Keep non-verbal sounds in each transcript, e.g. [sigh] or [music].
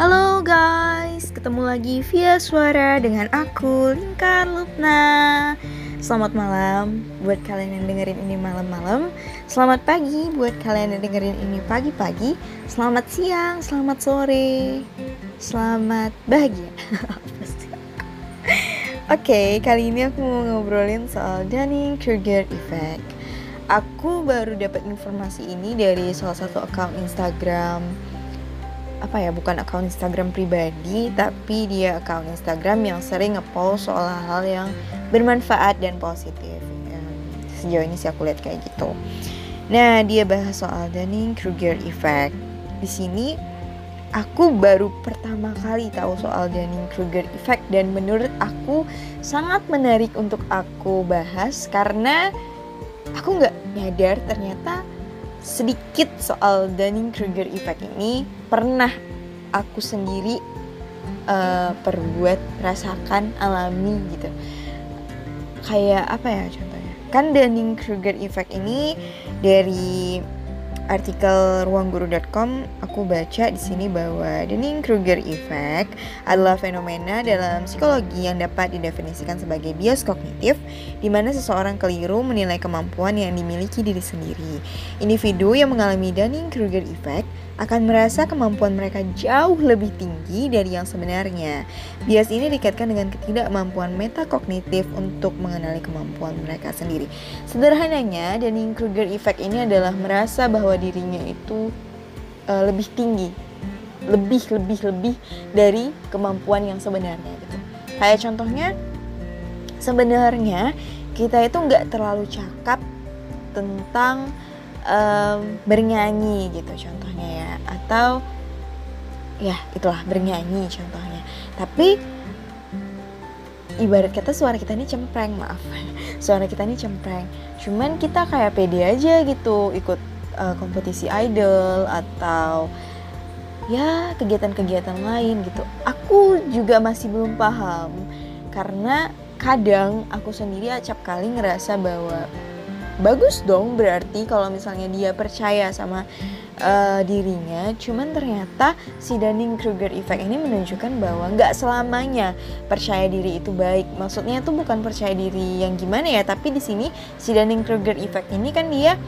Halo guys, ketemu lagi via suara dengan aku Lingkar Lupna Selamat malam buat kalian yang dengerin ini malam-malam. Selamat pagi buat kalian yang dengerin ini pagi-pagi. Selamat siang, selamat sore Selamat bahagia. [laughs] Oke, okay, kali ini aku mau ngobrolin soal Dunning-Kruger Effect. Aku baru dapat informasi ini dari salah satu account Instagram apa ya bukan akun Instagram pribadi tapi dia akun Instagram yang sering ngepost soal hal yang bermanfaat dan positif. Sejauh ini sih aku lihat kayak gitu. Nah dia bahas soal Dunning Kruger effect. Di sini aku baru pertama kali tahu soal Dunning Kruger effect dan menurut aku sangat menarik untuk aku bahas karena aku nggak nyadar ternyata sedikit soal Dunning-Kruger effect ini pernah aku sendiri uh, perbuat rasakan alami gitu. Kayak apa ya contohnya? Kan Dunning-Kruger effect ini dari artikel ruangguru.com aku baca di sini bahwa Dunning-Kruger effect adalah fenomena dalam psikologi yang dapat didefinisikan sebagai bias kognitif di mana seseorang keliru menilai kemampuan yang dimiliki diri sendiri. Individu yang mengalami Dunning-Kruger effect akan merasa kemampuan mereka jauh lebih tinggi dari yang sebenarnya. Bias ini dikaitkan dengan ketidakmampuan metakognitif untuk mengenali kemampuan mereka sendiri. Sederhananya, Dunning-Kruger effect ini adalah merasa bahwa dirinya itu uh, lebih tinggi, lebih lebih lebih dari kemampuan yang sebenarnya gitu. Kayak contohnya, sebenarnya kita itu nggak terlalu cakap tentang um, bernyanyi gitu contohnya ya. Atau ya itulah bernyanyi contohnya. Tapi ibarat kata suara kita ini cempreng maaf. [laughs] Suara kita ini cempreng. Cuman kita kayak pede aja gitu ikut uh, kompetisi idol atau ya kegiatan-kegiatan lain gitu. Aku juga masih belum paham. Karena kadang aku sendiri acap kali ngerasa bahwa bagus dong berarti kalau misalnya dia percaya sama uh, dirinya cuman ternyata si Dunning Kruger effect ini menunjukkan bahwa nggak selamanya percaya diri itu baik maksudnya itu bukan percaya diri yang gimana ya tapi di sini si Dunning Kruger effect ini kan dia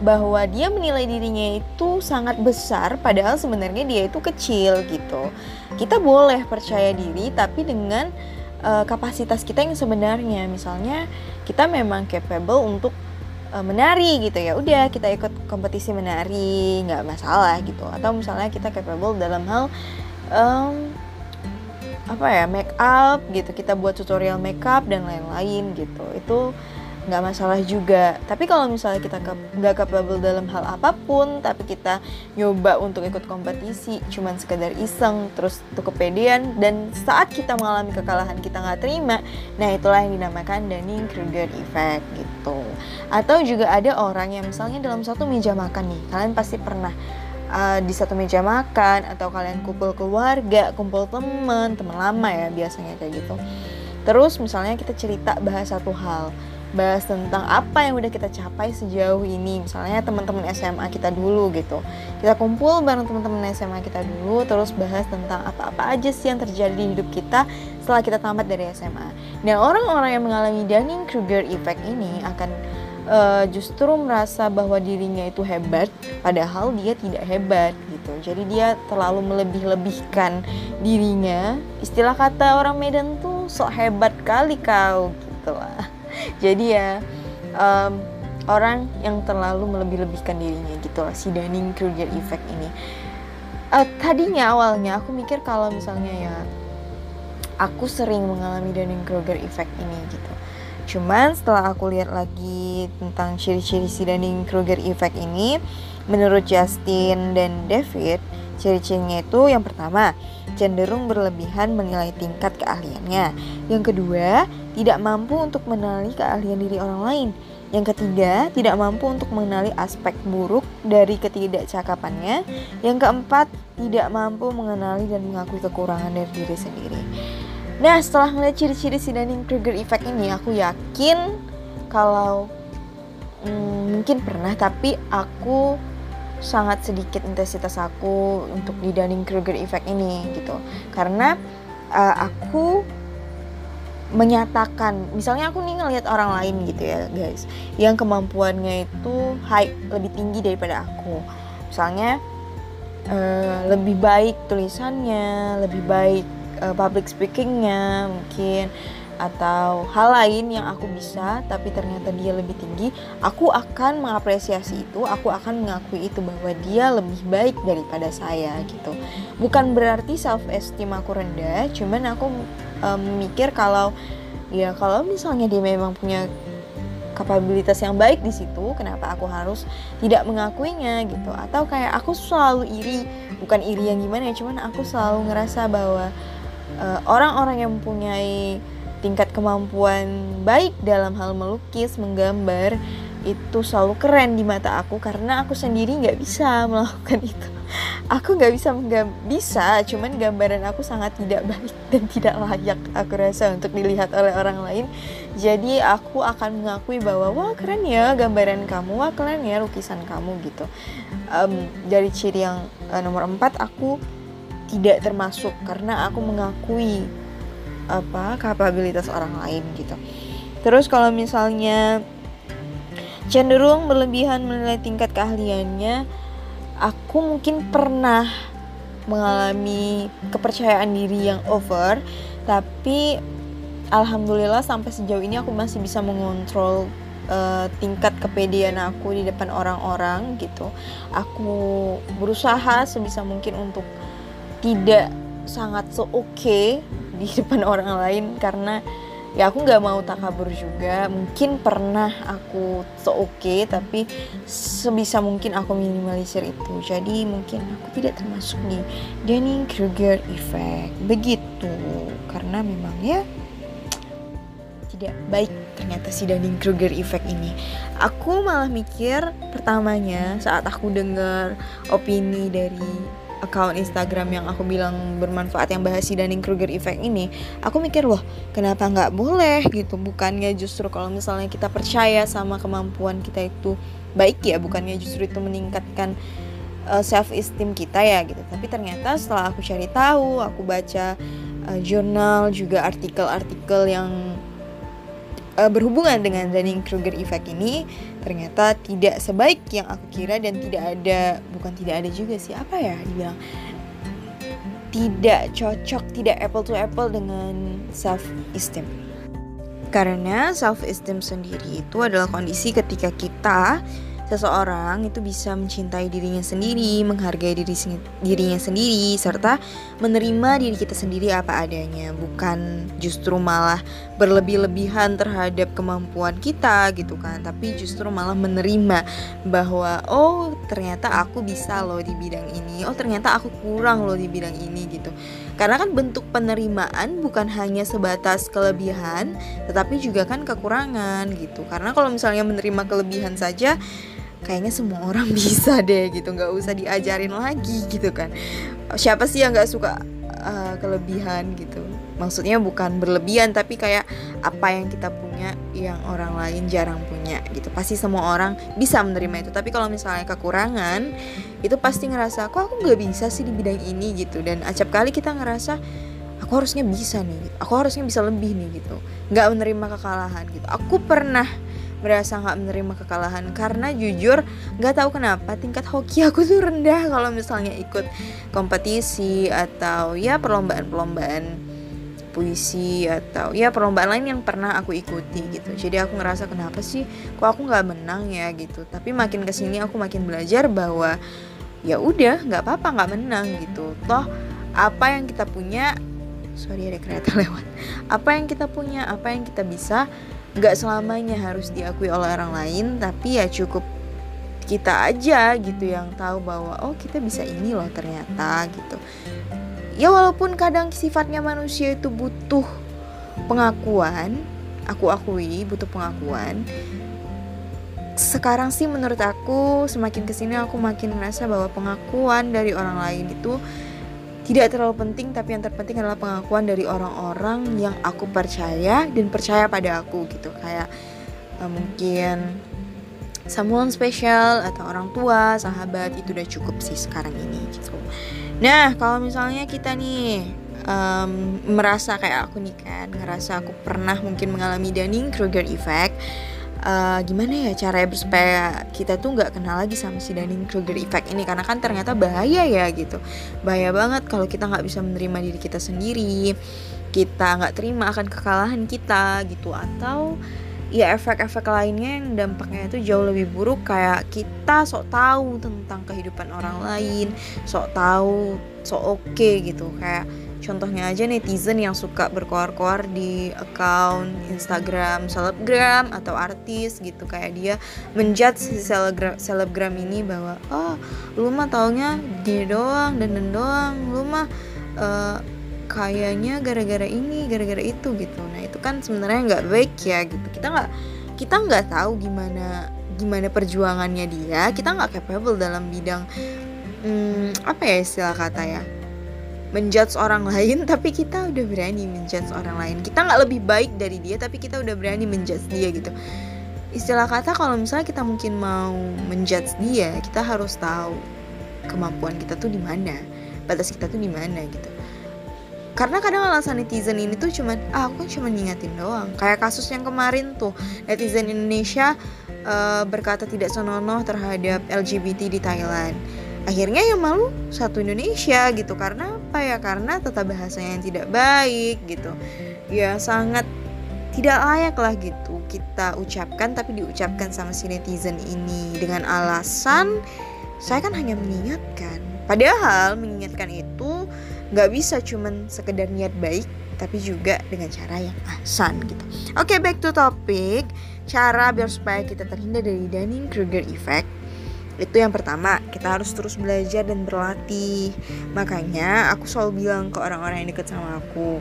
bahwa dia menilai dirinya itu sangat besar padahal sebenarnya dia itu kecil gitu. Kita boleh percaya diri tapi dengan uh, kapasitas kita yang sebenarnya. Misalnya kita memang capable untuk uh, menari gitu ya. Udah kita ikut kompetisi menari nggak masalah gitu. Atau misalnya kita capable dalam hal um, apa ya make up gitu. Kita buat tutorial make up dan lain-lain gitu. Itu nggak masalah juga. Tapi kalau misalnya kita nggak capable dalam hal apa pun tapi kita nyoba untuk ikut kompetisi cuman sekedar iseng terus untuk kepedean dan saat kita mengalami kekalahan kita nggak terima nah itulah yang dinamakan Dunning Kruger effect gitu. Atau juga ada orang yang misalnya dalam satu meja makan nih kalian pasti pernah uh, di satu meja makan atau kalian kumpul keluarga kumpul teman teman lama ya biasanya kayak gitu. Terus misalnya kita cerita bahas satu hal bahas tentang apa yang udah kita capai sejauh ini. Misalnya teman-teman SMA kita dulu gitu. Kita kumpul bareng teman-teman SMA kita dulu terus bahas tentang apa-apa aja sih yang terjadi di hidup kita setelah kita tamat dari SMA nah orang-orang yang mengalami Dunning-Kruger effect ini akan uh, justru merasa bahwa dirinya itu hebat padahal dia tidak hebat gitu. Jadi dia terlalu melebih-lebihkan dirinya. Istilah kata orang Medan tuh sok hebat kali kau gitu lah jadi ya um, orang yang terlalu melebih-lebihkan dirinya gitu lah si Dunning Kruger effect ini. Uh, tadinya awalnya aku mikir kalau misalnya ya aku sering mengalami Dunning Kruger effect ini gitu. Cuman setelah aku lihat lagi tentang ciri-ciri si Dunning Kruger effect ini menurut Justin dan David ciri-cirinya itu yang pertama cenderung berlebihan menilai tingkat keahliannya yang kedua tidak mampu untuk mengenali keahlian diri orang lain. Yang ketiga, tidak mampu untuk mengenali aspek buruk dari ketidakcakapannya. Yang keempat, tidak mampu mengenali dan mengakui kekurangan dari diri sendiri. Nah, setelah melihat ciri-ciri si Dunning-Kruger effect ini, aku yakin kalau hmm, mungkin pernah, tapi aku sangat sedikit intensitas aku untuk di Dunning Kruger effect ini gitu. Karena uh, aku menyatakan misalnya aku nih ngelihat orang lain gitu ya guys yang kemampuannya itu high lebih tinggi daripada aku. Misalnya uh, lebih baik tulisannya lebih baik uh, public speakingnya mungkin atau hal lain yang aku bisa tapi ternyata dia lebih tinggi aku akan mengapresiasi itu aku akan mengakui itu bahwa dia lebih baik daripada saya gitu. Bukan berarti self esteem aku rendah cuman aku um, mikir kalau ya kalau misalnya dia memang punya kapabilitas yang baik di situ kenapa aku harus tidak mengakuinya gitu. Atau kayak aku selalu iri bukan iri yang gimana ya cuman aku selalu ngerasa bahwa eh, orang-orang uh, orang -orang yang mempunyai tingkat kemampuan baik dalam hal melukis, menggambar itu selalu keren di mata aku karena aku sendiri nggak bisa [laughs] melakukan itu. Aku nggak bisa bisa, cuman gambaran aku sangat tidak baik [laughs] dan tidak layak aku rasa untuk dilihat oleh orang lain. Jadi aku akan mengakui bahwa wah keren ya gambaran kamu, wah keren ya lukisan kamu gitu. Um, dari ciri yang uh, nomor empat aku tidak termasuk karena aku mengakui apa kapabilitas orang lain gitu. Terus kalau misalnya cenderung berlebihan menilai tingkat keahliannya aku mungkin pernah mengalami kepercayaan diri yang over tapi alhamdulillah sampai sejauh ini aku masih bisa mengontrol uh, tingkat kepedean aku di depan orang-orang gitu. Aku berusaha sebisa mungkin untuk tidak sangat so oke okay di depan [laughs] orang lain karena ya aku nggak mau takabur juga. Mungkin pernah aku so oke okay, tapi sebisa mungkin aku minimalisir itu. Jadi mungkin aku tidak termasuk di Dunning Kruger effect. Begitu. Karena memang ya tidak baik ternyata si Dunning Kruger effect ini. Aku malah mikir pertamanya saat aku dengar opini dari account Instagram yang aku bilang bermanfaat yang bahas si Dunning Kruger effect ini aku mikir loh kenapa nggak boleh? Gitu. Bukannya justru kalau misalnya kita percaya sama kemampuan kita itu baik ya bukannya justru itu meningkatkan uh, eh, self esteem kita ya gitu. Tapi ternyata setelah aku cari tahu aku baca uh, jurnal juga artikel-artikel yang uh, berhubungan dengan Dunning-Kruger effect ini ternyata tidak sebaik yang aku kira dan tidak ada bukan tidak ada juga sih apa ya dibilang tidak cocok tidak apple to apple dengan self esteem karena self esteem sendiri itu adalah kondisi ketika kita seseorang itu bisa mencintai dirinya sendiri, menghargai diri dirinya sendiri, serta menerima diri kita sendiri apa adanya, bukan justru malah berlebih-lebihan terhadap kemampuan kita gitu kan, tapi justru malah menerima bahwa oh ternyata aku bisa loh di bidang ini, oh ternyata aku kurang loh di bidang ini gitu. Karena kan bentuk penerimaan bukan hanya sebatas kelebihan, tetapi juga kan kekurangan gitu. Karena kalau misalnya menerima kelebihan saja kayaknya semua orang [laughs] bisa deh gitu nggak usah diajarin lagi gitu kan. Siapa sih yang nggak suka uh, kelebihan gitu? Maksudnya bukan berlebihan tapi kayak apa yang kita punya yang orang lain jarang punya gitu. Pasti semua orang bisa menerima itu. Tapi kalau misalnya kekurangan itu pasti ngerasa kok aku nggak bisa sih di bidang ini? gitu. Dan acap kali kita ngerasa aku harusnya bisa nih aku harusnya bisa lebih nih gitu. Nggak menerima kekalahan gitu. Aku pernah berasa nggak menerima kekalahan. Karena jujur nggak tahu kenapa tingkat hoki aku tuh rendah kalau misalnya ikut kompetisi atau ya perlombaan-perlombaan puisi atau ya perlombaan lain yang pernah aku ikuti gitu. Jadi aku ngerasa kenapa sih kok aku nggak menang ya? gitu. Tapi makin ke sini aku makin belajar bahwa ya udah nggak apa-apa nggak menang gitu. Toh apa yang kita punya sorry ada kereta [laughs] lewat. Apa yang kita punya apa yang kita bisa nggak selamanya harus diakui oleh orang lain tapi ya cukup kita aja gitu yang tahu bahwa oh kita bisa ini loh ternyata gitu. Ya walaupun kadang sifatnya manusia itu butuh pengakuan aku akui butuh pengakuan sekarang sih menurut aku semakin ke sini aku makin merasa bahwa pengakuan dari orang lain itu tidak terlalu penting tapi yang terpenting adalah pengakuan dari orang-orang yang aku percaya dan percaya pada aku gitu kayak uh, mungkin someone special atau orang tua, sahabat itu udah cukup sih sekarang ini gitu. Nah, kalau misalnya kita nih um, merasa kayak aku nih kan, ngerasa aku pernah mungkin mengalami Dunning-Kruger effect, uh, gimana ya caranya supaya kita tuh nggak kenal lagi sama si Dunning-Kruger effect ini? Karena kan ternyata bahaya ya gitu, bahaya banget kalau kita nggak bisa menerima diri kita sendiri, kita nggak terima akan kekalahan kita gitu. Atau ya efek-efek lainnya yang dampaknya itu jauh lebih buruk. Kayak kita sok tahu tentang kehidupan orang lain sok tahu sok oke okay, gitu. Kayak contohnya aja netizen yang suka berkoar-koar di account Instagram selebgram atau artis gitu. Kayak dia menjudge si selebgram, selebgram ini bahwa oh lu mah taunya gini doang dan dan doang. Lu mah uh, kayaknya gara-gara ini gara-gara itu gitu. Nah itu kan sebenarnya nggak baik ya gitu. Kita nggak kita nggak tahu gimana gimana perjuangannya dia. Kita nggak capable dalam bidang hmm, apa ya istilah kata ya menjudge orang lain [laughs] tapi kita udah berani menjudge orang lain. Kita nggak lebih baik dari dia tapi kita udah berani menjudge dia gitu. Istilah kata kalau misalnya kita mungkin mau menjudge dia kita harus tahu kemampuan kita tuh di mana batas kita tuh di mana gitu. Karena kadang alasan netizen ini tuh cuman ah, aku cuma ngingetin doang. Kayak kasus yang kemarin tuh netizen Indonesia uh, berkata tidak senonoh terhadap LGBT di Thailand akhirnya yang malu satu Indonesia gitu. Karena apa ya? Karena tata bahasanya yang tidak baik gitu. Ya sangat tidak layak lah gitu kita ucapkan tapi diucapkan sama si netizen ini. Dengan alasan saya kan hanya mengingatkan. Padahal mengingatkan itu nggak bisa cuman sekedar niat baik tapi juga dengan cara yang asan gitu. Oke, okay, back to topic. Cara biar supaya kita terhindar dari Dunning-Kruger effect itu yang pertama kita harus terus belajar dan berlatih. Makanya aku selalu bilang ke orang-orang yang deket sama aku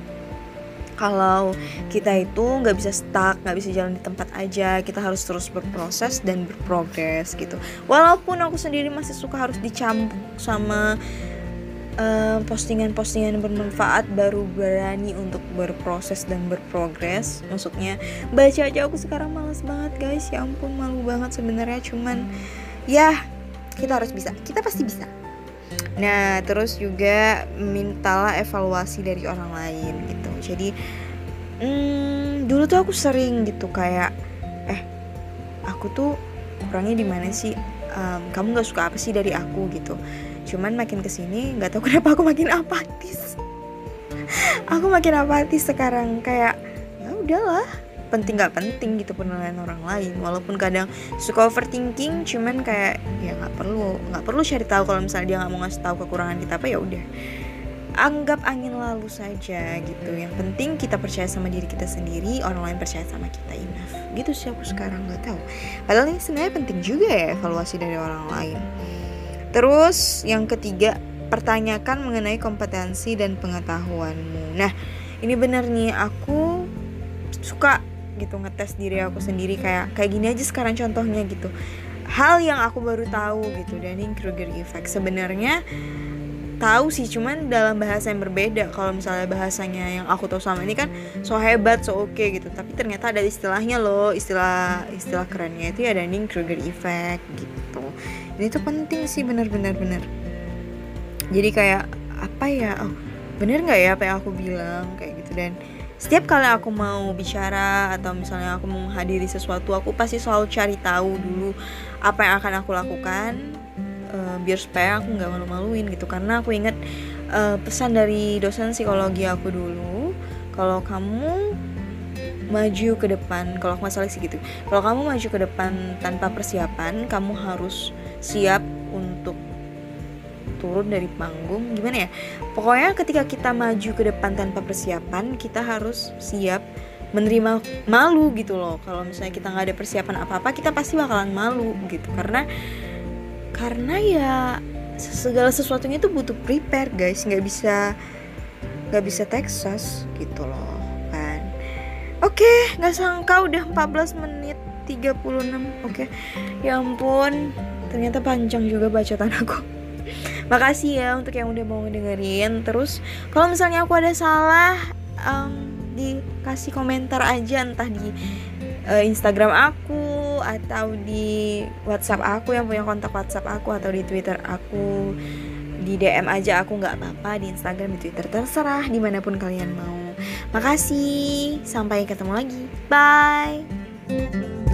kalau kita itu nggak bisa stuck nggak bisa jalan di tempat aja kita harus terus berproses dan berprogres gitu. Walaupun aku sendiri masih suka harus dicampur sama postingan postingan-postingan bermanfaat baru berani untuk berproses dan berprogres. Maksudnya baca aja aku sekarang males banget guys. Ya ampun malu banget sebenarnya cuman ya kita harus bisa. Kita pasti bisa. Nah terus juga mintalah evaluasi dari orang lain gitu. Jadi hmm, dulu tuh aku sering gitu kayak eh aku tuh kurangnya di mana sih? Um, kamu nggak suka apa sih dari aku? Gitu. Cuman makin ke sini nggak tahu [laughs] kenapa aku makin apatis. Aku makin apatis sekarang kayak ya udahlah penting nggak penting gitu penilaian orang lain. Walaupun kadang suka overthinking cuman kayak ya nggak perlu nggak perlu cari tahu kalau misalnya dia nggak mau ngasih tahu kekurangan kita apa ya udah. Anggap angin lalu saja gitu. Yang penting kita percaya sama diri kita sendiri orang lain percaya sama kita enough. Gitu sih aku sekarang nggak tahu. Padahal ini sebenarnya penting juga ya evaluasi dari orang lain. Terus yang ketiga, pertanyakan mengenai kompetensi dan pengetahuanmu. Nah, ini bener nih, aku suka gitu ngetes diri aku sendiri kayak kayak gini aja sekarang contohnya gitu. Hal yang aku baru tahu gitu Dunning-Kruger effect. Sebenarnya tahu sih cuman dalam bahasa yang berbeda. Kalau misalnya bahasanya yang aku tahu sama ini kan so hebat so oke okay, gitu. Tapi ternyata ada istilahnya loh istilah istilah kerennya itu ya Dunning Kruger effect gitu. Ini tuh penting sih bener. Jadi kayak apa ya oh bener nggak ya apa yang aku bilang kayak gitu. Dan setiap kali aku mau bicara atau misalnya aku menghadiri sesuatu aku pasti selalu cari tahu dulu apa yang akan aku lakukan uh, biar supaya aku nggak malu-maluin gitu. Karena aku ingat uh, pesan dari dosen psikologi aku dulu kalau kamu maju ke depan kalau aku masalah sih gitu kalau kamu maju ke depan tanpa persiapan kamu harus siap turun dari panggung gimana ya? Pokoknya ketika kita maju ke depan tanpa persiapan kita harus siap menerima malu gitu loh. Kalau misalnya kita nggak ada persiapan apa apa kita pasti bakalan malu gitu. Karena karena ya segala sesuatunya itu butuh prepare guys. Nggak bisa nggak bisa Texas gitu loh kan? Oke nggak sangka udah 14 menit 36 oke ya ampun. Ternyata panjang juga bacotan aku makasih ya untuk yang udah mau ngedengerin. Terus kalau misalnya aku ada salah um, dikasih komentar aja entah di uh, Instagram aku aku atau di WhatsApp aku yang punya kontak WhatsApp aku atau di Twitter aku. Di DM aja aku nggak apa-apa. Di Instagram di Twitter terserah di mana pun kalian mau. Makasih sampai ketemu lagi. Bye